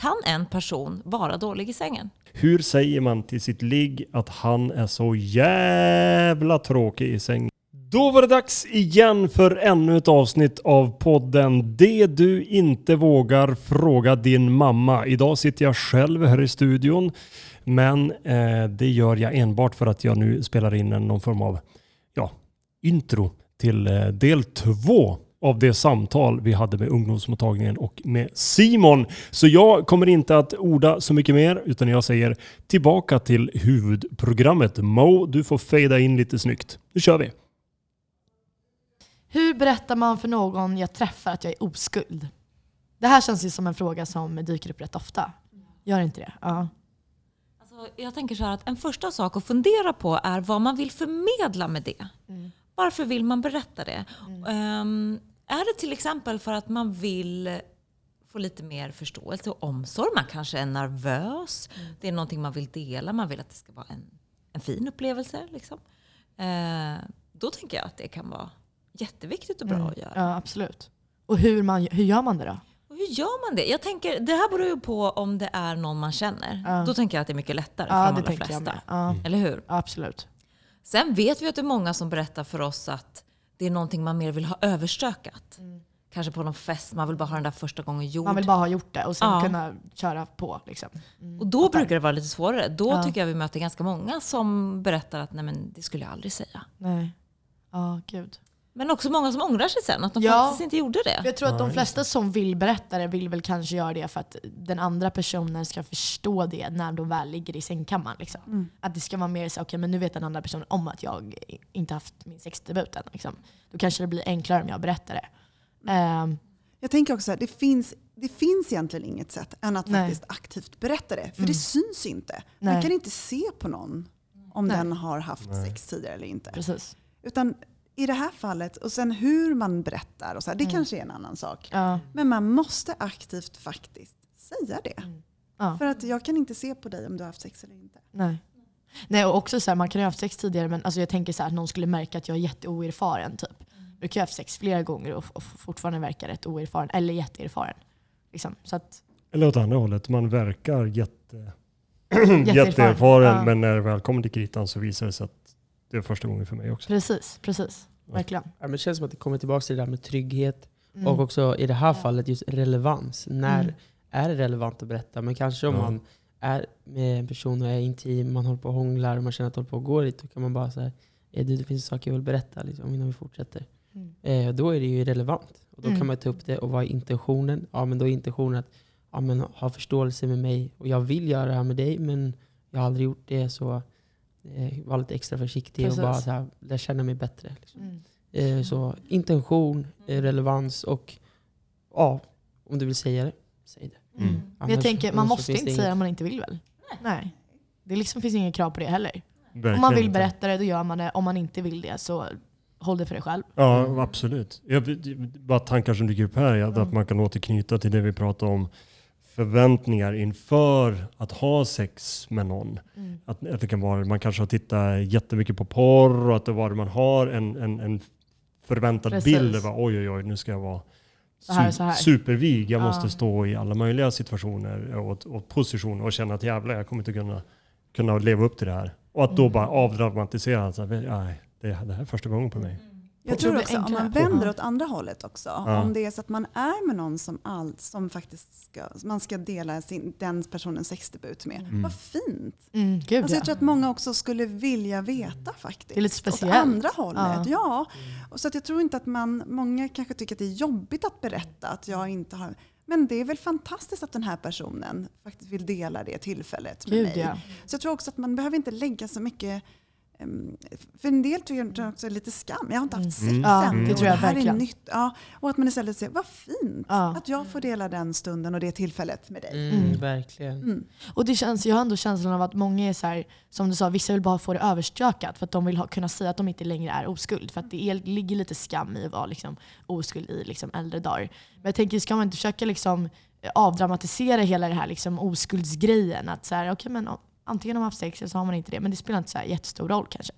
kan en person vara dålig i sängen? Hur säger man till sitt ligg att han är så jävla tråkig i sängen? Då var det dags igen för ännu ett avsnitt av podden Det du inte vågar fråga din mamma. Idag sitter jag själv här i studion men eh, det gör jag enbart för att jag nu spelar in en, någon form av ja, intro till eh, del två av det samtal vi hade med ungdomsmottagningen och med Simon. Så jag kommer inte att orda så mycket mer utan jag säger tillbaka till huvudprogrammet. Mo, du får fejda in lite snyggt. Nu kör vi! Hur berättar man för någon jag träffar att jag är oskuld? Det här känns ju som en fråga som dyker upp rätt ofta. Gör inte det? Ja. Alltså, jag tänker så här att en första sak att fundera på är vad man vill förmedla med det. Mm. Varför vill man berätta det? Um, är det till exempel för att man vill få lite mer förståelse och omsorg? Man kanske är nervös. Mm. Det är någonting man vill dela. Man vill att det ska vara en, en fin upplevelse. Liksom. Eh, då tänker jag att det kan vara jätteviktigt och bra att göra. Mm. ja, absolut. Och hur, man, hur gör man det då? Och hur gör man det? Jag tänker, det här beror ju på om det är någon man känner. Ja. Då tänker jag att det är mycket lättare för Ja, de det allra flesta. Ja, Eller hur? absolut. Sen vet vi att det är många som berättar för oss att det är någonting man mer vill ha överstökat. Kanske på någon fest, man vill bara ha den där första gången gjord. Mm. Man vill bara ha gjort det och sen Ja. kunna köra på. Liksom. Mm. och då Fattar. brukar det vara lite svårare. Då Ja. tycker jag vi möter ganska många som berättar att nej men det skulle jag aldrig säga. Nej. Ja, gud. Men också många som ångrar sig sen, att de Ja. faktiskt inte gjorde det. Jag tror att de flesta som vill berätta det vill väl kanske göra det för att den andra personen ska förstå det när de väl ligger i sängkammaren. Liksom. Att det ska vara mer så okej men nu vet den andra personen om att jag inte haft min sexdebut än. Liksom. Då kanske det blir enklare om jag berättar det. Ehm, Jag tänker också att det finns, det finns egentligen inget sätt än att Nej. faktiskt aktivt berätta det. För Mm. det syns inte. Man Nej. kan inte se på någon om Nej. den har haft Nej. sex tidigare eller inte. precis. Utan i det här fallet, och sen hur man berättar, och så här, det Mm. kanske är en annan sak. Ja. Men man måste aktivt faktiskt säga det. Ja. För att jag kan inte se på dig om du har haft sex eller inte. Nej. Nej, och också så här, man kan ju ha haft sex tidigare men alltså jag tänker så här, att någon skulle märka att jag är jätteoerfaren. Typ. Du kan ju ha haft sex flera gånger och, och fortfarande verka rätt oerfaren, eller jätteerfaren. Liksom. Så att, Eller åt andra hållet, man verkar jätte, Jätteerfaren. jätteerfaren Ja. men när det väl kommer till kritan så visar det sig att det är första gången för mig också. precis, precis. Verkligen. Ja, men det känns som att det kommer tillbaka till det där med trygghet Mm. och också i det här fallet just relevans. När Mm. är det relevant att berätta? Men kanske om Ja. man är med en person och är intim, man håller på och hånglar och man känner att det håller på att gå lite, då kan man bara säga eh, du, det finns saker jag vill berätta liksom, innan vi fortsätter. Mm. Eh, då är det ju relevant. Och då Mm. kan man ta upp det och vad är intentionen? Ja, men då är intentionen att ja, men, ha förståelse med mig och jag vill göra det här med dig men jag har aldrig gjort det så eh, var lite extra försiktig Precis. och bara så här, lära känna mig bättre. Liksom. Mm. Eh, så intention, eh, relevans och ja, om du vill säga det, säg det. Mm. Mm. Men jag Annars- tänker, man annars måste inte det säga inget. om man inte vill väl? Nej. Det liksom finns inget krav på det heller. Verkligen Om man vill inte. berätta det, då gör man det. Om man inte vill det, så håll det för dig själv. Ja, absolut. Jag, bara tankar som dyker upp här, är att Mm. man kan återknyta till det vi pratade om. Förväntningar inför att ha sex med någon. Mm. Att, att det kan vara, man kanske har tittat jättemycket på porr och att det var man har en, en, en förväntad Precis. bild. Bara, oj, oj, oj, nu ska jag vara Så här, så här. supervig. Jag Ja. måste stå i alla möjliga situationer och, och positioner och känna att jävlar, jag kommer inte kunna, kunna leva upp till det här. Och att då Mm. bara avdramatisera. Så här, nej, det, det här är första gången på mig. Jag tror också om man vänder åt andra hållet också. Ja. Om det är så att man är med någon som, all, som faktiskt ska, man ska dela sin, den personens sexdebut med. Mm. Vad fint! Mm, gud Alltså ja. jag tror att många också skulle vilja veta faktiskt. Det är lite speciellt. Åt andra hållet, Ja. ja. Och så att jag tror inte att man, många kanske tycker att det är jobbigt att berätta att jag inte har men det är väl fantastiskt att den här personen faktiskt vill dela det tillfället med Gud mig. ja. Så jag tror också att man behöver inte lägga så mycket för en del tycker jag också lite skam. Jag har inte haft sex Mm. Ja, än. det och tror jag det här verkligen. är nytt. Ja, och att man istället säger, vad fint Ja. att jag får dela den stunden och det tillfället med dig. Mm, Mm. Verkligen. Mm. Och det känns, jag har ändå känslan av att många är så här, som du sa, vissa vill bara få det överstökat för att de vill ha, kunna säga att de inte längre är oskuld. För att det är, ligger lite skam i att vara liksom, oskuld i liksom, äldre dagar. Men jag tänker, ska man inte försöka liksom, avdramatisera hela det här liksom, oskuldsgrejen? Att så här, okay, men, antingen har man haft sex eller så har man inte det. Men det spelar inte så här jättestor roll kanske.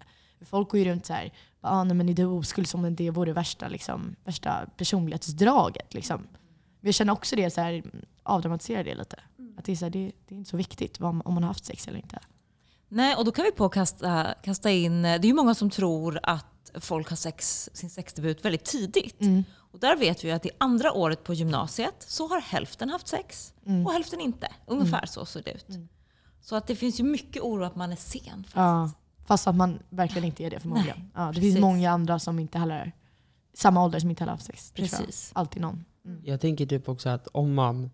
Folk går ju runt så här, ah, nej, men är du oskuld som om det vore värsta, liksom, värsta personlighetsdraget. Liksom. Jag känner också det, så här, avdramatisera det lite. Att det, är så här, det, det är inte så viktigt vad, om man har haft sex eller inte. Nej, och då kan vi på kasta, kasta in, det är ju många som tror att folk har sex, sin sexdebut väldigt tidigt. Mm. Och där vet vi att i andra året på gymnasiet så har hälften haft sex Mm. och hälften inte. Ungefär så ser det ut. Så att det finns ju mycket oro att man är sen. faktiskt. Ja, fast att man verkligen inte är det förmodligen. Ja, det precis. finns många andra som inte heller är samma ålder som inte heller haft sex. Precis. Alltid någon. Mm. Jag tänker typ också att om man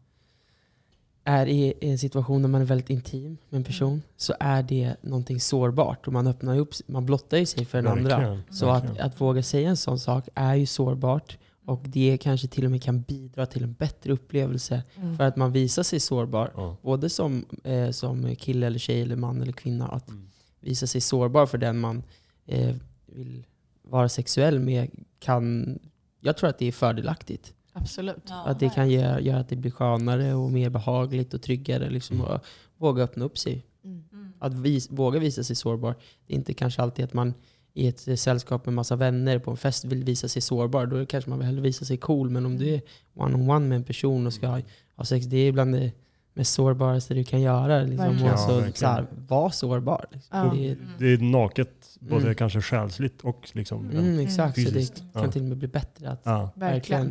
är i en situation där man är väldigt intim med en person så är det någonting sårbart och man öppnar upp, man blottar ju sig för den andra. Verkligen, Så att, att våga säga en sån sak är ju sårbart och det kanske till och med kan bidra till en bättre upplevelse Mm. för att man visar sig sårbar. Ja. Både som, eh, som kille eller tjej eller man eller kvinna. Att Mm. visa sig sårbar för den man eh, vill vara sexuell med kan, jag tror att det är fördelaktigt. Absolut. Ja, att det kan göra, göra att det blir skönare och mer behagligt och tryggare. Liksom, och våga öppna upp sig. Mm. Mm. Att vis, våga visa sig sårbar. Det är inte kanske alltid att man i ett eh, sällskap med massa vänner på en fest vill visa sig sårbar. Då det kanske man vill hellre visa sig cool. Men om du är one-on-one med en person och ska ha, ha sex, det är bland det mest sårbaraste du kan göra. Liksom. Så, Ja, verkligen. så här, var sårbar. Liksom. Ja. Det är, Det är naket, både Mm. kanske själsligt och liksom... mm, exakt, så Fysiskt. det Ja. kan till och med bli bättre att Ja. Verkligen. verkligen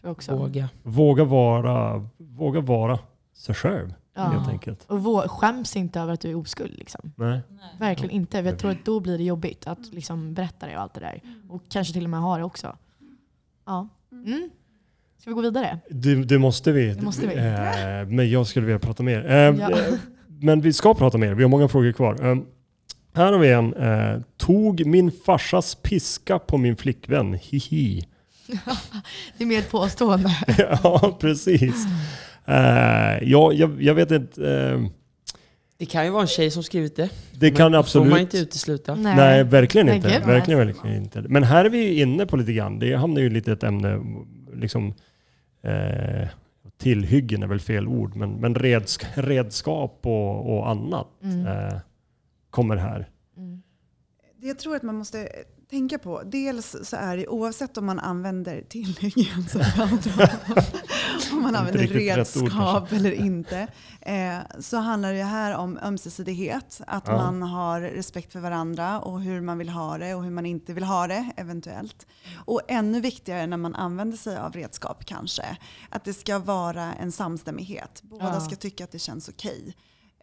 Tror jag också. våga. Våga vara, våga vara sig själv Ja. helt enkelt. Och vå- skäms inte över att du är oskuld. Liksom. Nej. Nej. Verkligen inte. Jag tror att då blir det jobbigt att liksom berätta det och allt det där. Och kanske till och med ha det också. Ja. Mm. Ska vi gå vidare? Det, det måste vi. Det måste vi. Eh, men jag skulle vilja prata mer. Eh, Ja. eh, Men vi ska prata mer. Vi har många frågor kvar. Eh, här har vi en. Eh, tog min farsas piska på min flickvän. Hihi. Det är mer ett påstående. ja, precis. Eh, ja, jag, jag vet inte. Eh, Det kan ju vara en tjej som skrivit det. det kan Men får man absolut... inte utesluta. Nej, verkligen Nej, inte. gud, verkligen, verkligen inte. Men här är vi ju inne på lite grann. Det hamnar ju lite i ett ämne, liksom, eh, tillhyggen är väl fel ord, men, men redsk, redskap och, och annat Mm. eh, kommer här. Mm. Det jag tror att man måste tänka på, dels så är det oavsett om man använder tillhyggen om man använder redskap eller inte, eh, så handlar det här om ömsesidighet. Att Ja. man har respekt för varandra och hur man vill ha det och hur man inte vill ha det eventuellt. Och ännu viktigare när man använder sig av redskap kanske, att det ska vara en samstämmighet. Båda Ja. ska tycka att det känns okej.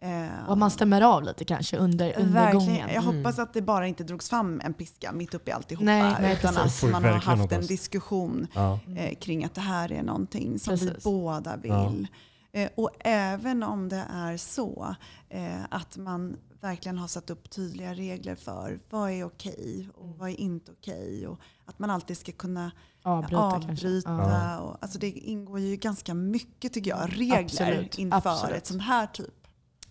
Eh, Och man stämmer av lite kanske under, under Verkligen. gången. Jag Mm. hoppas att det bara inte drogs fram en piska mitt uppe i alltihopa. Nej, nej, utan precis. Att vi man har haft en hoppas. diskussion Ja. eh, kring att det här är någonting som vi Precis. båda vill. Eh, och även om det är så att man verkligen har satt upp tydliga regler för vad är okej och vad är inte okej. Och att man alltid ska kunna Avbryta, avbryta. Ja. Och, alltså det ingår ju ganska mycket tycker jag, regler Absolut. inför Absolut. ett sånt här typ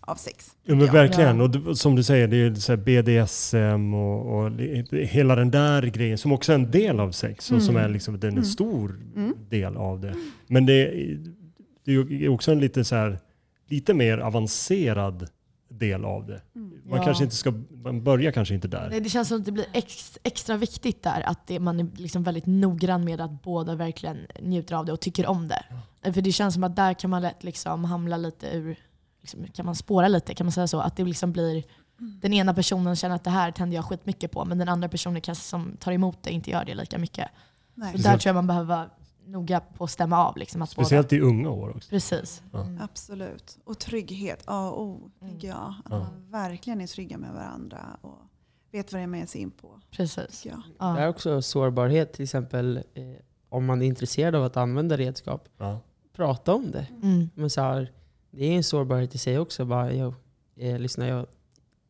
av sex. Ja, men verkligen. Ja. Och som du säger, det är ju så här BDSM och, och hela den där grejen som också är en del av sex och som Mm. är liksom, den är en stor Mm. del av det. Men det, det är också en lite, så här, lite mer avancerad del av det. Man Ja. kanske inte ska, man börjar kanske inte där. Nej, det känns som att det blir ex, extra viktigt där att det, man är liksom väldigt noggrann med att båda verkligen njuter av det och tycker om det. För det känns som att där kan man lätt liksom hamna lite ur, liksom, kan man spåra lite, kan man säga så? Att det liksom blir, den ena personen känner att det här tänder jag skitmycket på, men den andra personen kanske som tar emot det inte gör det lika mycket. Nej. Så där tror jag man behöver vara noga på att stämma av. Liksom, att Speciellt i unga år också. Båda, precis. Ja. Mm. Absolut. Och trygghet, A och O, tycker jag. Att Ja. man verkligen är trygga med varandra och vet vad det är man ger sig in på. precis. Jag. Det är Ja. också sårbarhet, till exempel eh, om man är intresserad av att använda redskap. Ja. Prata om det. Mm. Men så här, det är en sårbarhet i sig också. Bara, yo, eh, lyssna, jag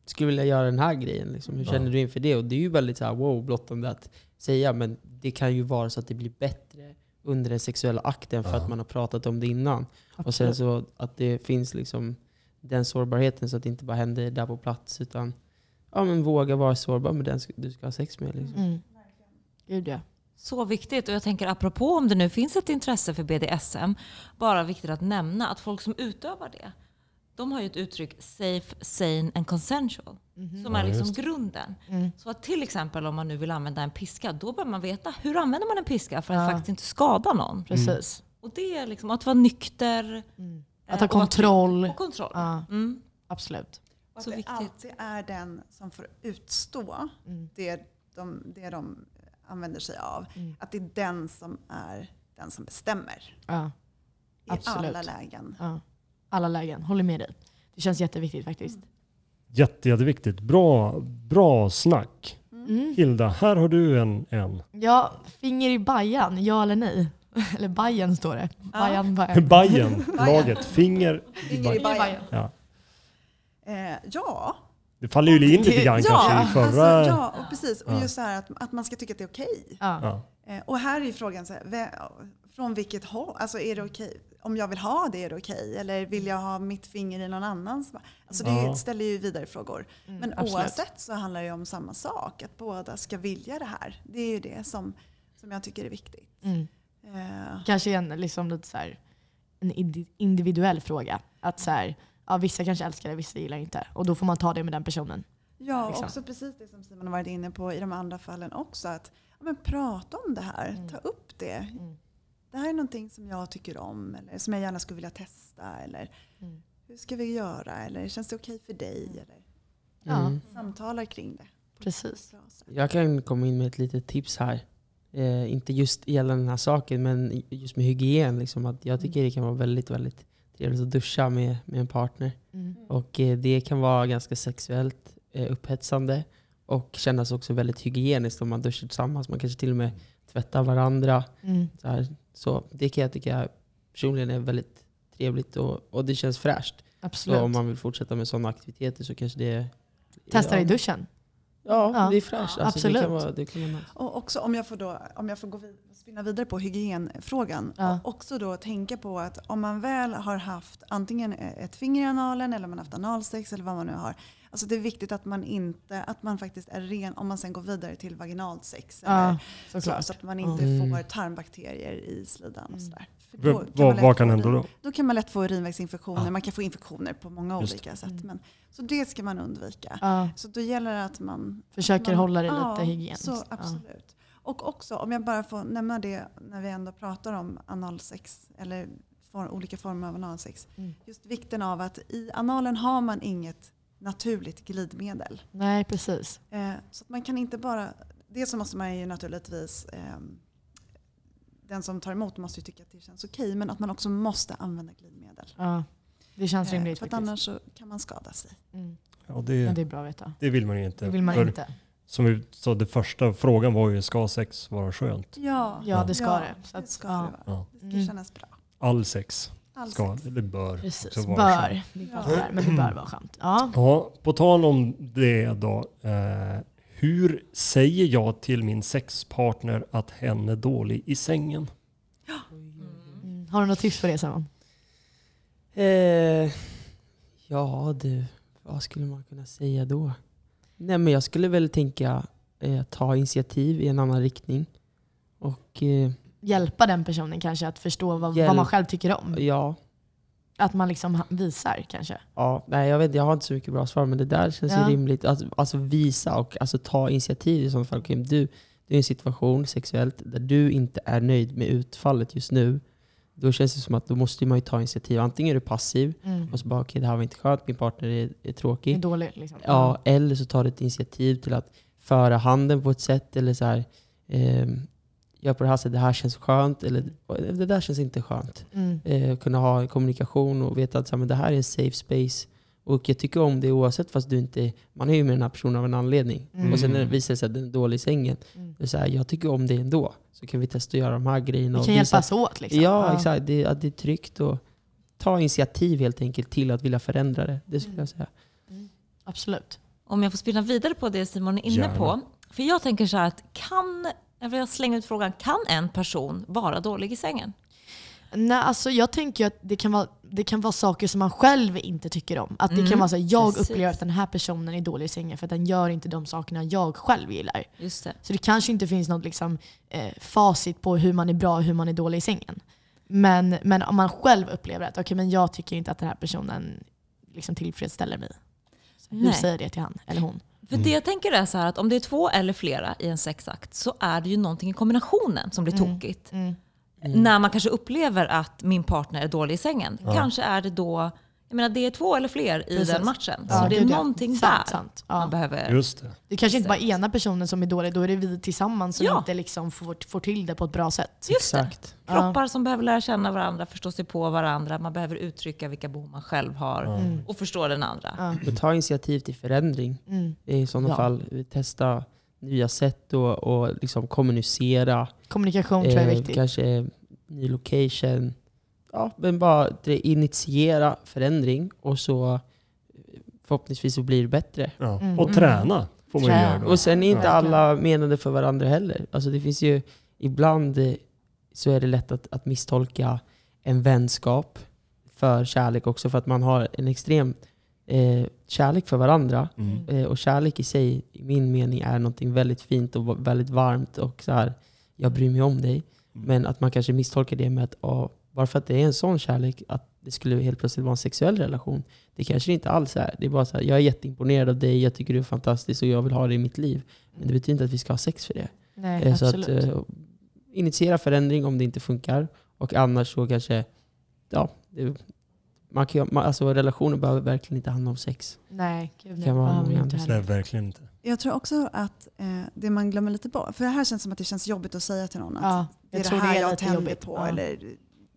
skulle vilja göra den här grejen. Liksom. Hur Ja. känner du inför det? Och det är ju väldigt så här, wow, blottande att säga. Men det kan ju vara så att det blir bättre under den sexuella akten för Ja. att man har pratat om det innan. Och sen Absolut. så att det finns liksom den sårbarheten så att det inte bara händer där på plats. Utan ja, men våga vara sårbar med den du ska ha sex med. Liksom. Mm. Gud ja. Så viktigt. Och jag tänker apropå om det nu finns ett intresse för BDSM, bara viktigt att nämna att folk som utövar det, de har ju ett uttryck safe, sane and consensual. Som Ja, är liksom grunden. Mm. Så att till exempel om man nu vill använda en piska, då bör man veta hur använder man en piska för att Ja. faktiskt inte skada någon. Precis. Och det är liksom att vara nykter, Mm. Att ha och kontroll. Och kontroll. Ja, Mm. absolut. Och att Så det viktigt. alltid är den som får utstå Mm. det, de, det de använder sig av. Mm. Att det är den som är den som bestämmer. Ja, I Absolut. alla lägen. ja. Alla lägen, håller med dig. Det känns jätteviktigt faktiskt. Jätte, jätteviktigt. Bra, bra snack. Mm. Hilda, här har du en. en. Ja, finger i bajan, ja eller nej? Eller bajen står det. Bajan, bajan. Bajen, laget. Finger i Finger i bajen. bajen. Ja. Eh, ja, Det faller ju in lite grann ja, kanske i förra... alltså, ja och precis. Och just så här att, att man ska tycka att det är okej. Ja. Ja. Eh, och här är ju frågan, så här, från vilket håll? Alltså är det okej? Om jag vill ha det, är det okej? Eller vill jag ha mitt finger i någon annans? Alltså det Ja. ställer ju vidare frågor. Mm, Men absolut. oavsett så handlar det ju om samma sak. Att båda ska vilja det här. Det är ju det som, som jag tycker är viktigt. Mm. Eh, Kanske en, liksom lite så här, en indi- individuell fråga. Att så här, ja, vissa kanske älskar det, vissa gillar inte. Och då får man ta det med den personen. Ja, Liksom. också precis det som Simon har varit inne på i de andra fallen också. Att ja, men prata om det här, Mm. ta upp det. Mm. Det här är någonting som jag tycker om eller som jag gärna skulle vilja testa. Eller Mm. hur ska vi göra? Eller känns det okej för dig? Eller Ja. Mm. samtalar kring det. Precis. Jag kan komma in med ett litet tips här. Eh, inte just gällande den här saken, men just med hygien. Liksom, att jag tycker det kan vara väldigt, väldigt trevligt att duscha med, med en partner. Mm. Och eh, det kan vara ganska sexuellt eh, upphetsande och kännas också väldigt hygieniskt om man duschar tillsammans. Man kanske till och med tvättar varandra. Mm. Så, här. så det kan jag tycka personligen är väldigt trevligt och, och det känns fräscht. Absolut. Så om man vill fortsätta med sådana aktiviteter så kanske det är... Testa ja, i duschen. Ja, Ja, det är fräscht. Alltså, absolut. Det kan vara, det kan vara. Och också om jag får, då, om jag får gå vid, spinna vidare på hygienfrågan. Ja. Och också då tänka på att om man väl har haft antingen ett finger i analen eller man har haft analsex eller vad man nu har. Alltså det är viktigt att man inte, att man faktiskt är ren om man sen går vidare till vaginalt sex. Ja, Eller, så, så att man inte Mm. får tarmbakterier i slidan och Mm. sådär. För vad, man vad kan hända då? Då kan man lätt få urinvägsinfektioner. Ja. Man kan få infektioner på många Just olika sätt. Mm. Men, så det ska man undvika. Ja, Så då gäller det att man försöker man, hålla det ja, lite hygieniskt. Så absolut. Och också, om jag bara får nämna det när vi ändå pratar om analsex eller for, olika former av analsex. Mm. Just vikten av att i analen har man inget naturligt glidmedel. Nej, precis. Eh, så att man kan inte bara, dels så måste man ju naturligtvis ehm, den som tar emot måste ju tycka att det känns okej men att man också måste använda glidmedel. Ja. Det känns Eh, rimligt för att faktiskt. annars så kan man skada sig. Mm. Ja, Ja, det, det är bra att veta. det vill man ju inte. Det vill man För inte. Som vi sa, det första frågan var ju, ska sex vara skönt? Ja, Ja, det ska ja, det. Så det att, ska ja. det vara. Ja. Det ska Mm. kännas bra. All sex All ska, sex. eller bör Precis. också vara Bör. skönt. Det Ja. men det bör vara skönt. Ja. Ja, på tal om det då. Eh, hur säger jag till min sexpartner att hen är dålig i sängen? Mm. Har du något tips för det Simon? Eh, ja du, vad skulle man kunna säga då? Nej men jag skulle väl tänka eh, ta initiativ i en annan riktning. Och eh, Hjälpa den personen kanske att förstå vad, vad man själv tycker om. ja, Att man liksom visar kanske. ja, nej jag vet jag har inte så mycket bra svar men det där känns Ja. ju rimligt. Att, alltså visa och alltså, ta initiativ i sådana fall. Okej, du, du är i en situation sexuellt där du inte är nöjd med utfallet just nu. Då känns det som att då måste man ju ta initiativ. Antingen är du passiv Mm. och så bara okej det här var inte skönt, min partner är, är Det är tråkig. dåligt liksom. Ja, eller så tar du ett initiativ till att föra handen på ett sätt eller så här, ehm, gör på det här sättet, det här känns skönt eller det där känns inte skönt. Mm. Eh, kunna ha en kommunikation och veta att så här, men det här är en safe space. Och jag tycker om det oavsett fast du inte, man är ju med den här personen av en anledning. Mm. Och sen när det visar sig att den är dålig i sängen, Mm. det är så här, jag tycker om det ändå. Så kan vi testa att göra de här grejerna. Vi och kan visa hjälpas åt liksom. Ja, exakt. Det, att det är tryggt och ta initiativ helt enkelt till att vilja förändra det. Det skulle Mm. jag säga. Absolut. Om jag får spinna vidare på det Simon är inne Gärna. på. För jag tänker så här att kan, jag vill slänga ut frågan, kan en person vara dålig i sängen? Nej, alltså jag tänker att det kan, vara, det kan vara saker som man själv inte tycker om. Att det Mm, kan vara så här, jag precis. upplever att den här personen är dålig i sängen för att den gör inte de sakerna jag själv gillar. Just det. Så det kanske inte finns något liksom, eh, facit på hur man är bra och hur man är dålig i sängen. Men, men om man själv upplever att okay, men jag tycker inte att den här personen liksom tillfredsställer mig. Så hur Nej. säger det till han eller hon? För det jag tänker är så här att om det är två eller flera i en sexakt så är det ju någonting i kombinationen som blir Mm. tokigt. Mm. Mm. När man kanske upplever att min partner är dålig i sängen. Kanske är det då, jag menar det är två eller fler i Precis. den matchen. Ja, så det är gud, ja. någonting Sant, där sant. man Ja. behöver. Just det. Det kanske inte bara ena personen som är dålig, då är det vi tillsammans som Ja. inte liksom får, får till det på ett bra sätt. Just det. Exakt. Kroppar som behöver lära känna varandra, förstå sig på varandra. Man behöver uttrycka vilka behov man själv har Mm. och förstå den andra. Ja. Och ta initiativ till förändring. Mm. I sådana Ja. fall testa nya sätt och, och liksom kommunicera. Kommunikation tror jag är Eh, viktigt. kanske ny location. Ja, men bara initiera förändring och så eh, förhoppningsvis så blir det bättre. Ja. Mm. Och Mm. träna får man ju Träna. göra då. Och sen är inte Ja. alla menade för varandra heller. Alltså det finns ju ibland så är det lätt att, att misstolka en vänskap för kärlek också för att man har en extrem eh, kärlek för varandra. Mm. Eh, och kärlek i sig, i min mening, är någonting väldigt fint och väldigt varmt. Och så här, jag bryr mig om dig. Mm. Men att man kanske misstolkar det med att ja, bara för att det är en sån kärlek, att det skulle helt plötsligt vara en sexuell relation. Det kanske det inte alls är. Det är bara så här, jag är jätteimponerad av dig, jag tycker du är fantastisk och jag vill ha dig i mitt liv. Men det betyder inte att vi ska ha sex för det. Nej, Eh, så att, absolut. eh, initiera förändring om det inte funkar. Och annars så kanske, ja, det, man kan, man, alltså relationer behöver verkligen inte handla om sex. Nej, gud, kan vara inte Nej, verkligen inte. Jag tror också att eh, det man glömmer lite bort, för det här känns som att det känns jobbigt att säga till någon att Ja, det är det här det är jag tänder jobbigt. på Ja. eller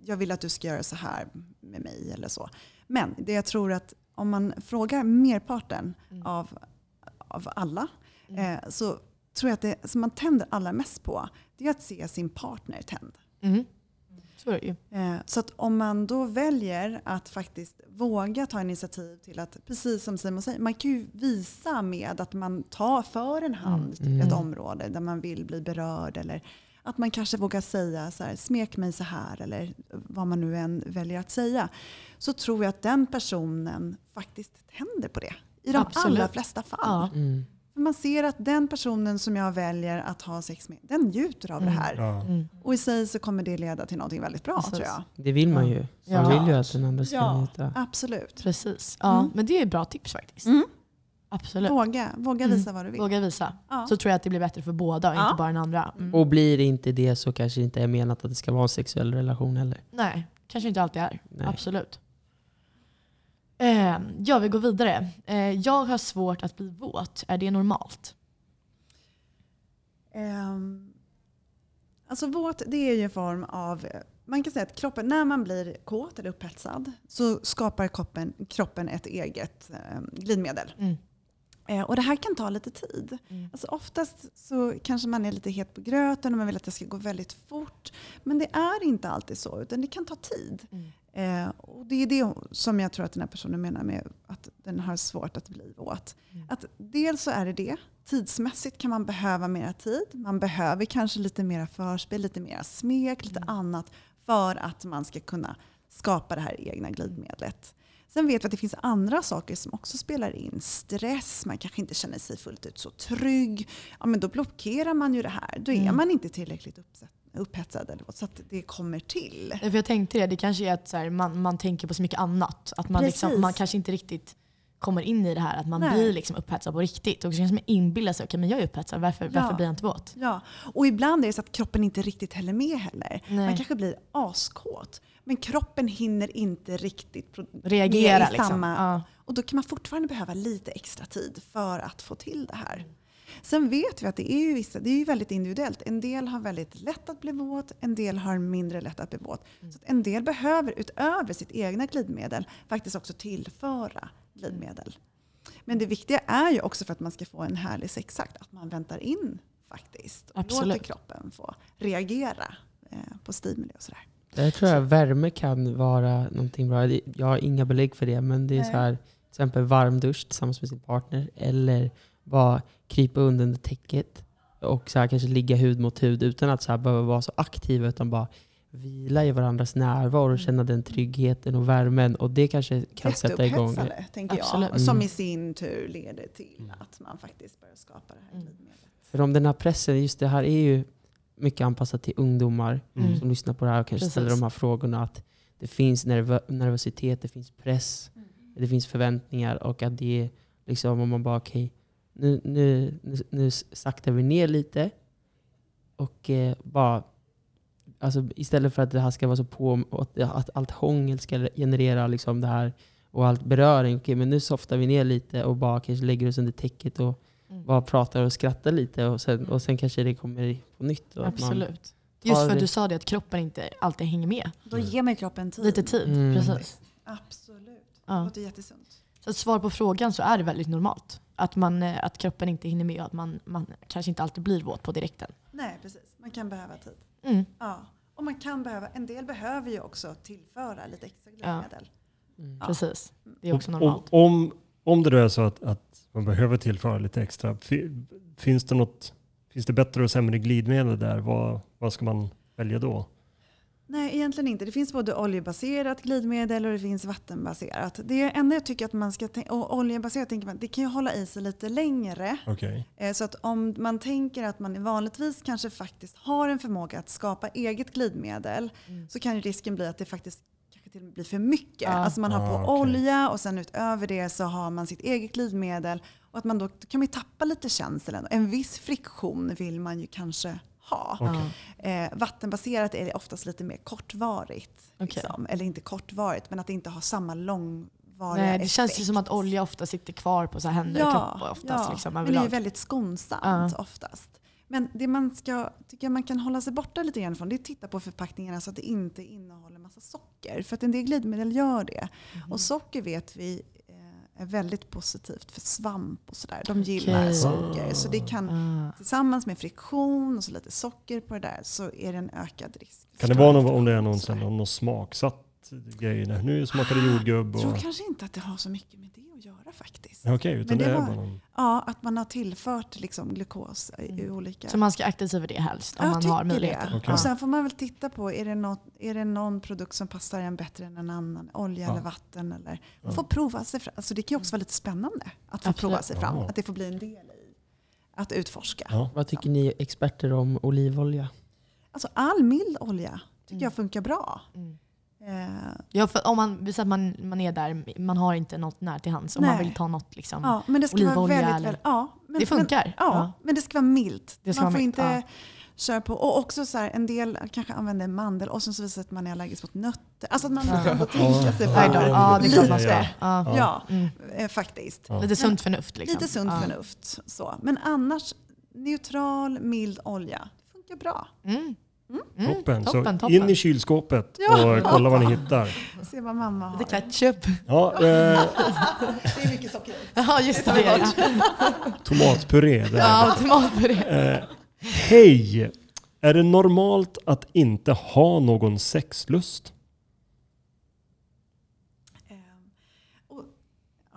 jag vill att du ska göra så här med mig eller så. Men det jag tror att om man frågar merparten Mm. av, av alla Mm. eh, så tror jag att det som man tänder allra mest på det är att se sin partner tänd. Mm. Så. Eh, Så att om man då väljer att faktiskt våga ta initiativ till att, precis som Simon säger, man kan ju visa med att man tar för en hand till ett Mm. område där man vill bli berörd eller att man kanske vågar säga så här, smek mig så här eller vad man nu än väljer att säga. Så tror jag att den personen faktiskt tänder på det. I de Absolut. allra flesta fall. Ja. Mm. Man ser att den personen som jag väljer att ha sex med, den njuter av Mm. det här. Ja. Mm. Och i sig så kommer det leda till något väldigt bra Precis. tror jag. Det vill man Ja. ju. Man Ja. vill ju att den andra ska Ja. njuta. Absolut. Precis. Ja, Mm. Men det är ett bra tips faktiskt. Mm. Absolut. Våga, våga Mm. visa vad du vill. Våga visa. Ja. Så tror jag att det blir bättre för båda och Ja. inte bara den andra. Mm. Och blir det inte det så kanske det inte är menat att det ska vara en sexuell relation heller. Nej, kanske inte alltid är. Nej. Absolut. Eh, jag vill gå vidare. Eh, jag har svårt att bli våt. Är det normalt? Ehm, alltså våt, det är ju en form av, man kan säga att kroppen, när man blir kåt eller upphetsad så skapar kroppen, kroppen ett eget eh, glidmedel. Mm. Eh, och det här kan ta lite tid. Mm. Alltså oftast så kanske man är lite het på gröten och man vill att det ska gå väldigt fort. Men det är inte alltid så, utan det kan ta tid. Mm. Eh, och det är det som jag tror att den här personen menar med att den har svårt att bli våt. Mm. Att dels så är det det. Tidsmässigt kan man behöva mera tid. Man behöver kanske lite mera förspel, lite mera smek, lite Mm. annat för att man ska kunna skapa det här egna glidmedlet. Sen vet vi att det finns andra saker som också spelar in. Stress, man kanske inte känner sig fullt ut så trygg. Ja, men då blockerar man ju det här. Då är Mm. man inte tillräckligt uppsatt, upphetsad eller vad, så att det kommer till. För jag tänkte det, det kanske är att så här, man, man tänker på så mycket annat. Att man, liksom, man kanske inte riktigt kommer in i det här, att man Nej. blir liksom upphetsad på riktigt. Och så kanske man inbillar sig, okej men jag är upphetsad, varför, Ja. varför blir jag inte våt? Ja, och ibland är det så att kroppen inte riktigt häller med heller. Nej. Man kanske blir askåt. Men kroppen hinner inte riktigt Reagera med i liksom. samma... Ja. Och då kan man fortfarande behöva lite extra tid för att få till det här. Sen vet vi att det är ju vissa, det är ju väldigt individuellt. En del har väldigt lätt att bli våt, en del har mindre lätt att bli våt. Så att en del behöver utöver sitt egna glidmedel faktiskt också tillföra glidmedel. Men det viktiga är ju också för att man ska få en härlig sexakt att man väntar in faktiskt. Och Absolut. låter kroppen få reagera eh, på stimuli och sådär. Där tror jag värme kan vara någonting bra. Jag har inga belägg för det, men det är Nej. så här, till exempel varm dusch tillsammans med sin partner. Eller bara krypa under täcket och så här, kanske ligga hud mot hud utan att så här, behöva vara så aktiva utan bara vila i varandras närvaro och känna den tryggheten och värmen. Och det kanske kan sätta igång. Tänker Absolut. jag. Som Mm. i sin tur leder till att man faktiskt börjar skapa det här Mm. För om den här pressen, just det här är ju mycket anpassat till ungdomar Mm. som lyssnar på det här och kanske Precis. ställer de här frågorna. Att det finns nervö- nervositet, det finns press, det finns förväntningar och att det är liksom om man bara okej, nu, nu, nu, nu saktar vi ner lite och eh, bara alltså, istället för att det här ska vara så på, att, att allt hångel ska generera liksom det här och allt beröring. Okej, men nu softar vi ner lite och bara kanske lägger oss under täcket och Mm. bara pratar och skrattar lite och sen, och sen kanske det kommer på nytt. Och att man- Absolut. Just för det- att du sa det att kroppen inte alltid hänger med. Då ger man kroppen tid. Lite tid. Mm. Precis. Absolut. Det Ja. låter jättesunt. Så att svar på frågan så är det väldigt normalt. Att, man, eh, att kroppen inte hinner med och att man, man kanske inte alltid blir våt på direkten. Nej, precis. Man kan behöva tid. Mm. Ja. Och man kan behöva, en del behöver ju också tillföra lite extra glidmedel. Mm. Ja. Precis. Det är också normalt. och om, om det då är så att, att man behöver tillföra lite extra, fi- finns det något, finns det bättre och sämre glidmedel där? Vad, vad ska man välja då? Nej, egentligen inte. Det finns både oljebaserat glidmedel och det finns vattenbaserat. Det enda jag tycker att man ska tänka, och oljebaserat tänker man, det kan ju hålla i sig lite längre. Okej. Eh, Så att om man tänker att man vanligtvis kanske faktiskt har en förmåga att skapa eget glidmedel Mm. så kan ju risken bli att det faktiskt kanske till och med blir för mycket. Ja. Alltså man har på Ah, okej. olja och sen utöver det så har man sitt eget glidmedel. Och att man då, då kan man ju tappa lite känseln. En viss friktion vill man ju kanske ha. Okej. Eh, vattenbaserat är det oftast lite mer kortvarigt. Okej. Liksom. Eller inte kortvarigt, men att det inte har samma långvariga Nej, det känns ju effekt. som att olja ofta sitter kvar på så här händer och kropp oftast. Liksom, men det är väldigt skonsamt Ja. oftast. Men det man ska, tycker man kan hålla sig borta lite grann från det är att titta på förpackningarna så att det inte innehåller massa socker. För att en del glidmedel gör det. Mhm. Och socker vet vi är väldigt positivt för svamp och sådär. De gillar Okej. socker. Så det kan Ah. tillsammans med friktion och så lite socker på det där så är det en ökad risk. Kan det vara någon, om det är någon, någon smaksatt grej? Nu smakar det jordgubb. Jag tror Och, kanske inte att det har så mycket med det att göra faktiskt. Okej, utan Men det, det var- någon... Ja, att man har tillfört liksom glukos i, i Mm. olika... Så man ska akta sig för det helst om Jag man har möjligheten. det. Okej. Och sen får man väl titta på, är det, något, är det någon produkt som passar en bättre än en annan? Olja Ja. eller vatten? Eller, man Ja. får prova sig fram. Alltså det kan ju också vara lite spännande att få Absolut. prova sig fram. Ja. Att det får bli en del i att utforska. Ja. Vad tycker ni experter om olivolja? Alltså all mild olja tycker Mm. jag funkar bra. Mm. Eh, Ja, för om man, vi säger att man, man är där, man har inte något nära till hands. Om man vill ta något liksom. ja, men det ska vara Olivolja väldigt... eller- ja, men, det funkar. Men, ja, men det ska vara milt. Det ska man vara får milt, inte ja. köra på. Och också så här, en del kanske använder mandel och sen så visar det att man är allergisk mot nötter. Alltså att man Ja. måste ändå tänka sig för. Ja, det är klart man ska. Ja. Ja, Mm. eh, faktiskt. Ja. Lite sunt förnuft. Liksom. Lite sunt ja. förnuft. Så. Men annars, neutral, mild olja. Det funkar bra. Mm. Mm. Toppen. Så toppen, toppen. in i kylskåpet Ja. och kolla vad ni hittar. Se vad mamma har. Lite ketchup. Ja, eh, Det är mycket socker. Ja, just det. det. tomatpuré. Där. Ja, tomatpuré. Eh, Hej! Är det normalt att inte ha någon sexlust? Eh, och,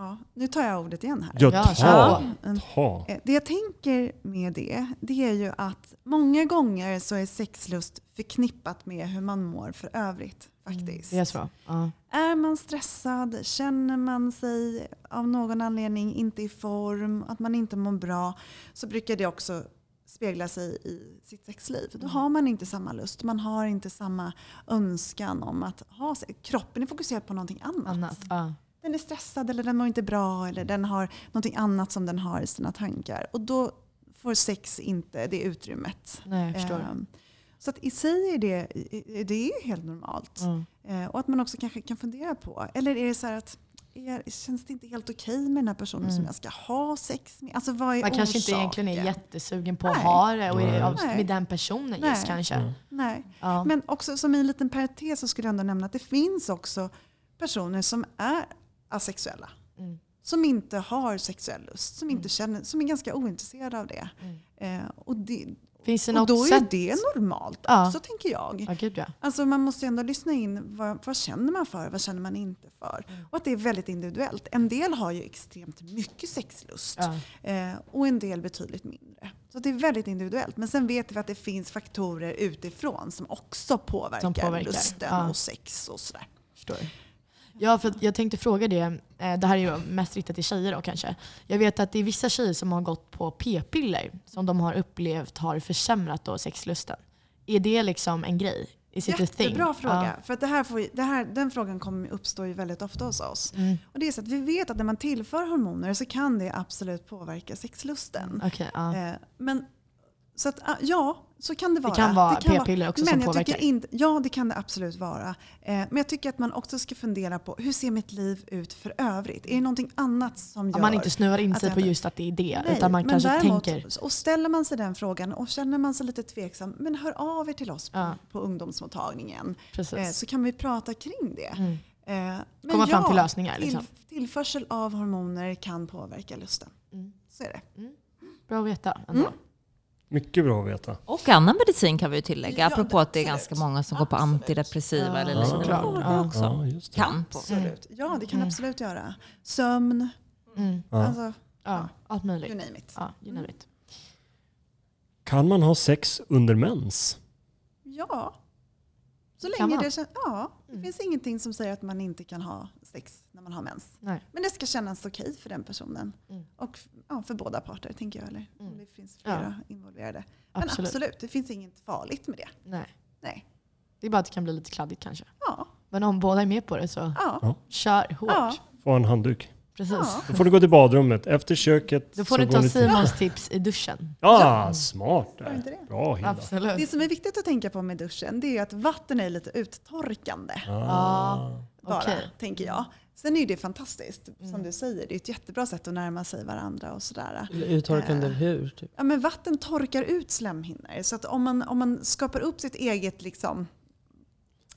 ja, nu tar jag ordet igen här. Ja, ta. Mm. ta. Eh, Det jag tänker med det, det är ju att många gånger så är sexlust förknippat med hur man mår för övrigt. Faktiskt. Det är så. Ja. Är man stressad, känner man sig av någon anledning inte i form, att man inte mår bra, så brukar det också spegla sig i sitt sexliv. Då har man inte samma lust, man har inte samma önskan om att ha sex. Kroppen är fokuserad på någonting annat. Annat. Ja. Den är stressad eller den mår inte bra eller den har någonting annat som den har i sina tankar. Och då får sex inte det utrymmet. Nej, jag förstår. Ehm, Så att i sig är det, det är helt normalt. Mm. Eh, Och att man också kanske kan fundera på, eller är det så här att är, känns det inte helt okej med den här personen som Mm. jag ska ha sex med? Alltså vad är Man kanske inte egentligen är jättesugen på att Nej. ha det och är med den personen Nej. just kanske. Mm. Nej. Ja. Men också som en liten parentes så skulle jag ändå nämna att det finns också personer som är asexuella. Mm. Som inte har sexuell lust, som, inte känner, som är ganska ointresserade av det. Mm. Eh, och, det Finns det och något då är sätt? det normalt Ja. också tänker jag. Ja, gud ja. Alltså man måste ändå lyssna in vad, vad känner man för, vad känner man inte för. Mm. Och att det är väldigt individuellt. En del har ju extremt mycket sexlust ja. eh, och en del betydligt mindre. Så det är väldigt individuellt. Men sen vet vi att det finns faktorer utifrån som också påverkar, Som påverkar, lusten och sex och sådär. Förstår. Ja, för jag tänkte fråga det. eh, Det här är ju mest riktat till tjejer då kanske. Jag vet att det är vissa tjejer som har gått på p-piller som de har upplevt har försämrat då sexlusten. Är det liksom en grej? Is it? Jättebra fråga. Ja. För att det här får, det här, den frågan kommer uppstå ju väldigt ofta hos oss. Mm. Och det är så att vi vet att när man tillför hormoner så kan det absolut påverka sexlusten. Okej, ja. Eh, Men Så att, ah, ja, så kan det vara. kan vara p-piller också men som jag påverkar. Tycker inte, ja, det kan det absolut vara. Eh, men jag tycker att man också ska fundera på hur ser mitt liv ut för övrigt? Är det någonting annat som gör Om man inte snöar in att sig på just att det är det. Nej, utan man men kanske däremot, tänker... Och ställer man sig den frågan och känner man sig lite tveksam, men hör av er till oss på, Ja. på ungdomsmottagningen. Precis. Eh, så kan vi prata kring det. Mm. Eh, men Komma fram till lösningar, liksom. Till, tillförsel av hormoner kan påverka lusten. Mm. Så är det. Bra att veta ändå. Mm. Mycket bra att veta. Och annan medicin kan vi ju tillägga, Ja, apropå att det är absolut. ganska många som går på Absolut. antidepressiva Ja, eller Ja, liknande. Ja. också Ja, just det. kan på. Absolut. Ja, det kan Mm. absolut göra. Sömn, Mm. Ja. alltså Ja, allt you möjligt. name it. Ja, you know it. Kan man ha sex under mens? Ja. Så länge det känns, ja, det Mm. finns ingenting som säger att man inte kan ha sex när man har mens. Nej. Men det ska kännas okej för den personen. Mm. Och ja, för båda parter tänker jag. Eller om Mm. det finns flera involverade. Men Absolut. absolut, det finns inget farligt med det. Nej. Nej. Det är bara att det kan bli lite kladdigt kanske. Ja, Men om båda är med på det så ja, kör hårt. ja. Få en handduk. Precis. ja. Då får du gå till badrummet. Efter köket Då får så du ta ni till- Simons tips i duschen. Ja, smart där. det? Bra Hilda. Absolut. Det som är viktigt att tänka på med duschen det är att vatten är lite uttorkande. Ah. Bara, Okej. tänker jag. Sen är ju det fantastiskt, som Mm. du säger. Det är ett jättebra sätt att närma sig varandra och sådär. Uttorkande Eh. hur? Typ. Ja, men vatten torkar ut slemhinnor. Så att om man, om man skapar upp sitt eget liksom,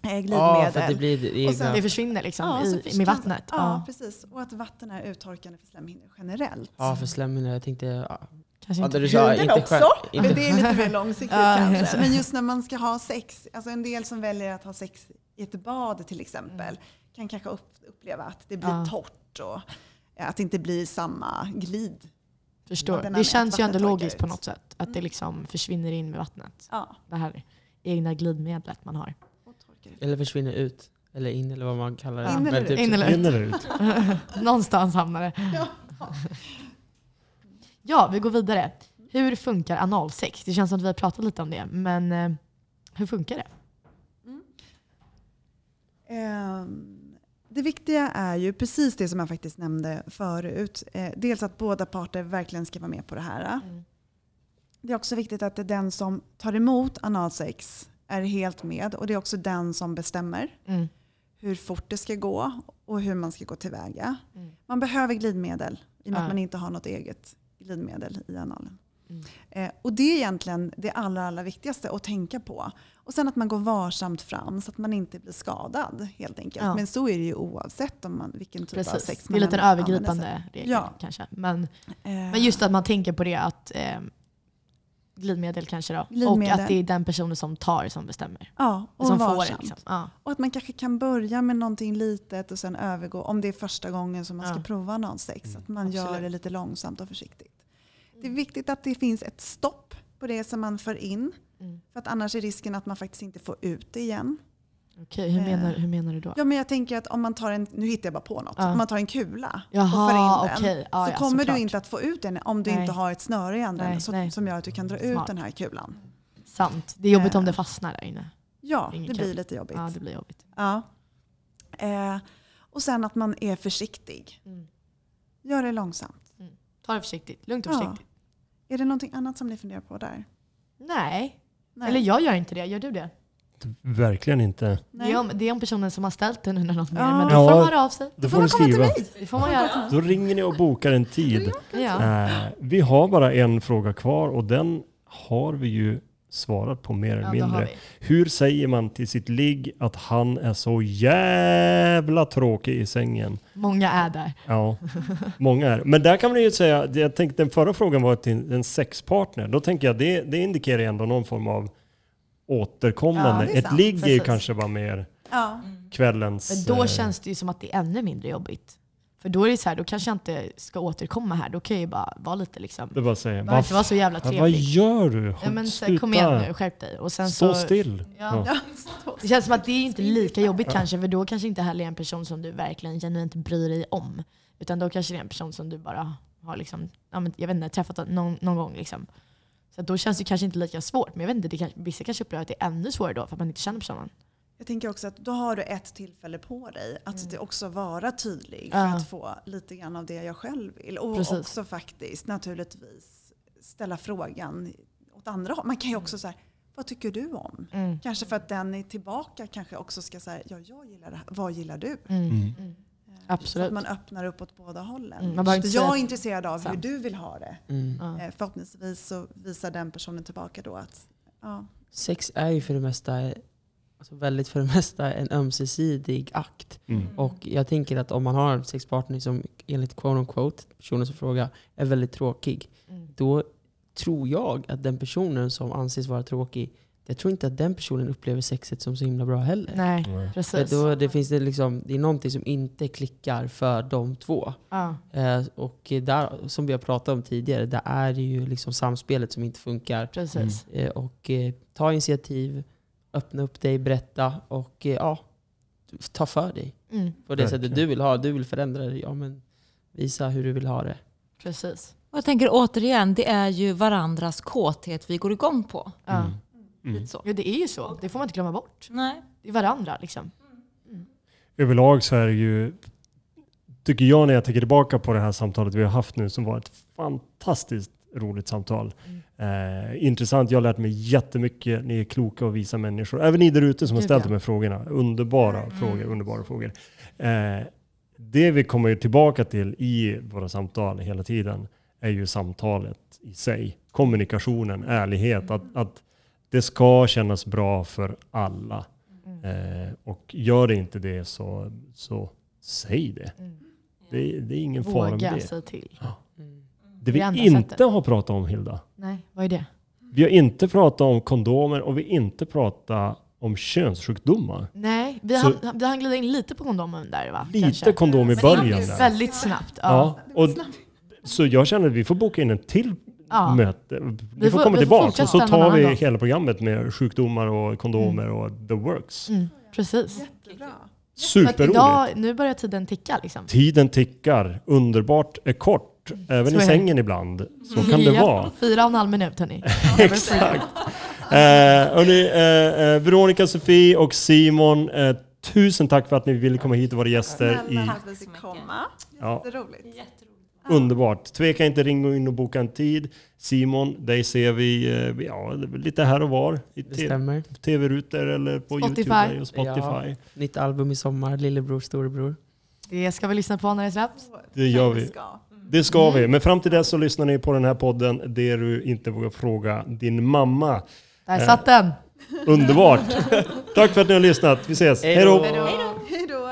glidmedel. Ja, för att det blir. Och sen- Det försvinner liksom Ja, i, med vattnet. Ja, Ja. precis. Och att vatten är uttorkande för slemhinnor generellt. Ja, för slemhinnor. Jag tänkte... Ja, Kanske ja, inte. det du sa, inte också, själv. men det är lite mer långsiktigt kanske. det. Men just när man ska ha sex, alltså en del som väljer att ha sex i ett bad till exempel, kan kanske upp, uppleva att det blir Ja. torrt och att det inte blir samma glid. Förstår. Det känns ju ändå logiskt på något sätt. Att det Mm. liksom försvinner in med vattnet. Ja, Det här egna glidmedlet man har. Ut. eller försvinner ut. Eller in eller vad man kallar det. Ja. In eller typ In eller ut. In eller ut? Någonstans hamnar det. Ja. Ja, vi går vidare. Hur funkar analsex? Det känns som att vi har pratat lite om det, men eh, hur funkar det? Ehm, Det viktiga är ju precis det som jag faktiskt nämnde förut. Eh, Dels att båda parter verkligen ska vara med på det här. Mm. Det är också viktigt att det är den som tar emot analsex är helt med och det är också den som bestämmer Mm. hur fort det ska gå och hur man ska gå tillväga. Mm. Man behöver glidmedel i och med Ja. att man inte har något eget glidmedel i analen. Mm. Eh, och det är egentligen det allra, allra viktigaste att tänka på. Och sen att man går varsamt fram så att man inte blir skadad helt enkelt. Ja. Men så är det ju oavsett om man, vilken typ av Precis. sex Det är man lite en övergripande regel Ja. kanske. Men, Eh, men just att man tänker på det att eh, glidmedel kanske då. Och Glidmedel. att det är den personen som tar som bestämmer. ja, och som får varsamt. det. Liksom. Ja. Och att man kanske kan börja med någonting litet och sen övergå, om det är första gången som man ska Ja. prova analsex, att man gör Absolut. det lite långsamt och försiktigt. Det är viktigt att det finns ett stopp på det som man för in. Mm. För att annars är risken att man faktiskt inte får ut det igen. Okej, hur, Eh. menar, hur menar du då? Ja, men jag tänker att om man tar en, nu hittar jag bara på något, Ja. om man tar en kula och Jaha, för in den okej. Ja, så ja, kommer såklart. du inte att få ut den om du Nej. inte har ett snöre i änden så, som gör att du kan dra ut Smart. den här kulan. Sant. Det är jobbigt om Eh. det fastnar där inne. Ja, det kul. blir lite jobbigt. Ja, det blir jobbigt. Ja. Eh, och sen att man är försiktig. Mm. Gör det långsamt. Ta det försiktigt. Lugnt och Ja. försiktigt. Är det någonting annat som ni funderar på där? Nej. Nej. Eller jag gör inte det. Gör du det? Verkligen inte. Det Nej. är, om, det är om personen som har ställt den under något mer. Ja. Men då Ja. får man höra av sig. Då får får man komma till skriva. mig. Det får man göra. Då ringer ni och bokar en tid. Ja. Eh, vi har bara en fråga kvar och den har vi ju svarat på mer eller Ja, det mindre. Hur säger man till sitt ligg att han är så jävla tråkig i sängen? Många är där. Ja, många är. Men där kan man ju säga, det- jag tänkte den förra frågan var till en sexpartner. Då tänker jag det, det indikerar ändå någon form av återkommande. Ja, Ett ligg är ju kanske bara mer Ja. kvällens... Men då eh, känns det ju som att det är ännu mindre jobbigt. För då är det så här, då kanske jag inte ska återkomma här. Då kan jag ju bara vara lite liksom, Det bara säger, behöver inte vara så jävla Ja, vad trevlig. gör du? Ja, men, så, kom igen nu, skärp dig. Och sen Stå så, still. Ja. Ja. Det känns som att det är inte lika jobbigt kanske, för då kanske inte heller är en person som du verkligen genuint bryr dig om. Utan då kanske det är en person som du bara har liksom, ja, jag vet inte, träffat någon, någon gång. Liksom. Så då känns det kanske inte lika svårt. Men jag vet inte, det kanske, vissa kanske upplever att det är ännu svårare då för att man inte känner personen. Jag tänker också att då har du ett tillfälle på dig att det också vara tydlig Mm. För att få lite grann av det jag själv vill. Och Precis. också faktiskt naturligtvis ställa frågan åt andra håll. Man kan ju också säga, vad tycker du om? Mm. Kanske för att den är tillbaka kanske också ska säga, ja jag gillar det här, vad gillar du? Mm. Mm. Mm. Absolut. Så att man öppnar upp åt båda hållen. Mm, inte så jag är intresserad av hur sant. du vill ha det. Mm. Ja. Eh, Förhoppningsvis så visar den personen tillbaka då att ja, Sex är ju för det mesta, alltså väldigt för det mesta en ömsesidig akt. Mm. Och jag tänker att om man har en sexpartner som enligt quote unquote, personen som frågar, är väldigt tråkig. Mm. Då tror jag att den personen som anses vara tråkig, jag tror inte att den personen upplever sexet som så himla bra heller. Nej, Nej. Precis. Då, det, finns det, liksom, det är någonting som inte klickar för de två. Ja. Eh, och där, som vi har pratat om tidigare, där är det ju liksom samspelet som inte funkar. Precis. Eh, och eh, ta initiativ, öppna upp dig, berätta och eh, ja, ta för dig. Mm. På det Verkligen. sättet du vill ha. Du vill förändra dig, ja men visa hur du vill ha det. Precis. Och jag tänker återigen, det är ju varandras kåthet vi går igång på. Ja. Mm. Mm. Lite så. Ja, det är ju så. Det får man inte glömma bort. Nej. Det är varandra liksom. Överlag så är det ju, tycker jag när jag tänker tillbaka på det här samtalet vi har haft nu, som var ett fantastiskt roligt samtal. Eh, intressant, jag har lärt mig jättemycket. Ni är kloka och visa människor. Även ni där ute som har ställt de här frågorna. Underbara Mm. frågor, underbara frågor. Eh, det vi kommer tillbaka till i våra samtal hela tiden är ju samtalet i sig. Kommunikationen, ärlighet. Att, att det ska kännas bra för alla. Eh, och gör det inte det så, så säg det. Mm. Det, det är ingen fara med Våga det. säga till. Mm. Det vi Det enda inte sättet. har pratat om Hilda. Nej, vad är det? Vi har inte pratat om kondomer och vi har inte pratat om könssjukdomar. Nej, vi Så- vi hann glida in lite på kondomen där va? Lite Kanske. kondom i Men början. Där. Väldigt snabbt. Ja. Ja, och, så jag känner att vi får boka in en till Ja. möte. Vi, får får- komma vi tillbaka och så tar vi hela programmet med sjukdomar och kondomer och the works. Mm, precis. jättebra. Superroligt. idag, nu börjar tiden ticka liksom. Tiden tickar. Underbart är kort. Även Så i sängen ibland. Så kan det Ja, vara. Fyra och en halv minut hörni. Exakt. Eh, hörni, eh, eh, Veronica, Sofie och Simon, eh, tusen tack för att ni ville komma hit och vara gäster. Snälla I, för att vi fick komma. ja, Jätteroligt. Underbart. Tveka inte, ring in och boka en tid. Simon, dig ser vi eh, ja, lite här och var. I Det te- stämmer. tv-rutor eller på Spotify. YouTube och Spotify. Nytt album i sommar, Lillebror, Storebror. Det ska vi lyssna på när det släpps. Det gör vi. Ska. Det ska vi. Men fram till dess så lyssnar ni på den här podden Det du inte vågar fråga din mamma. Där Eh. satt den! Underbart! Tack för att ni har lyssnat. Vi ses. Hej då! Hej då.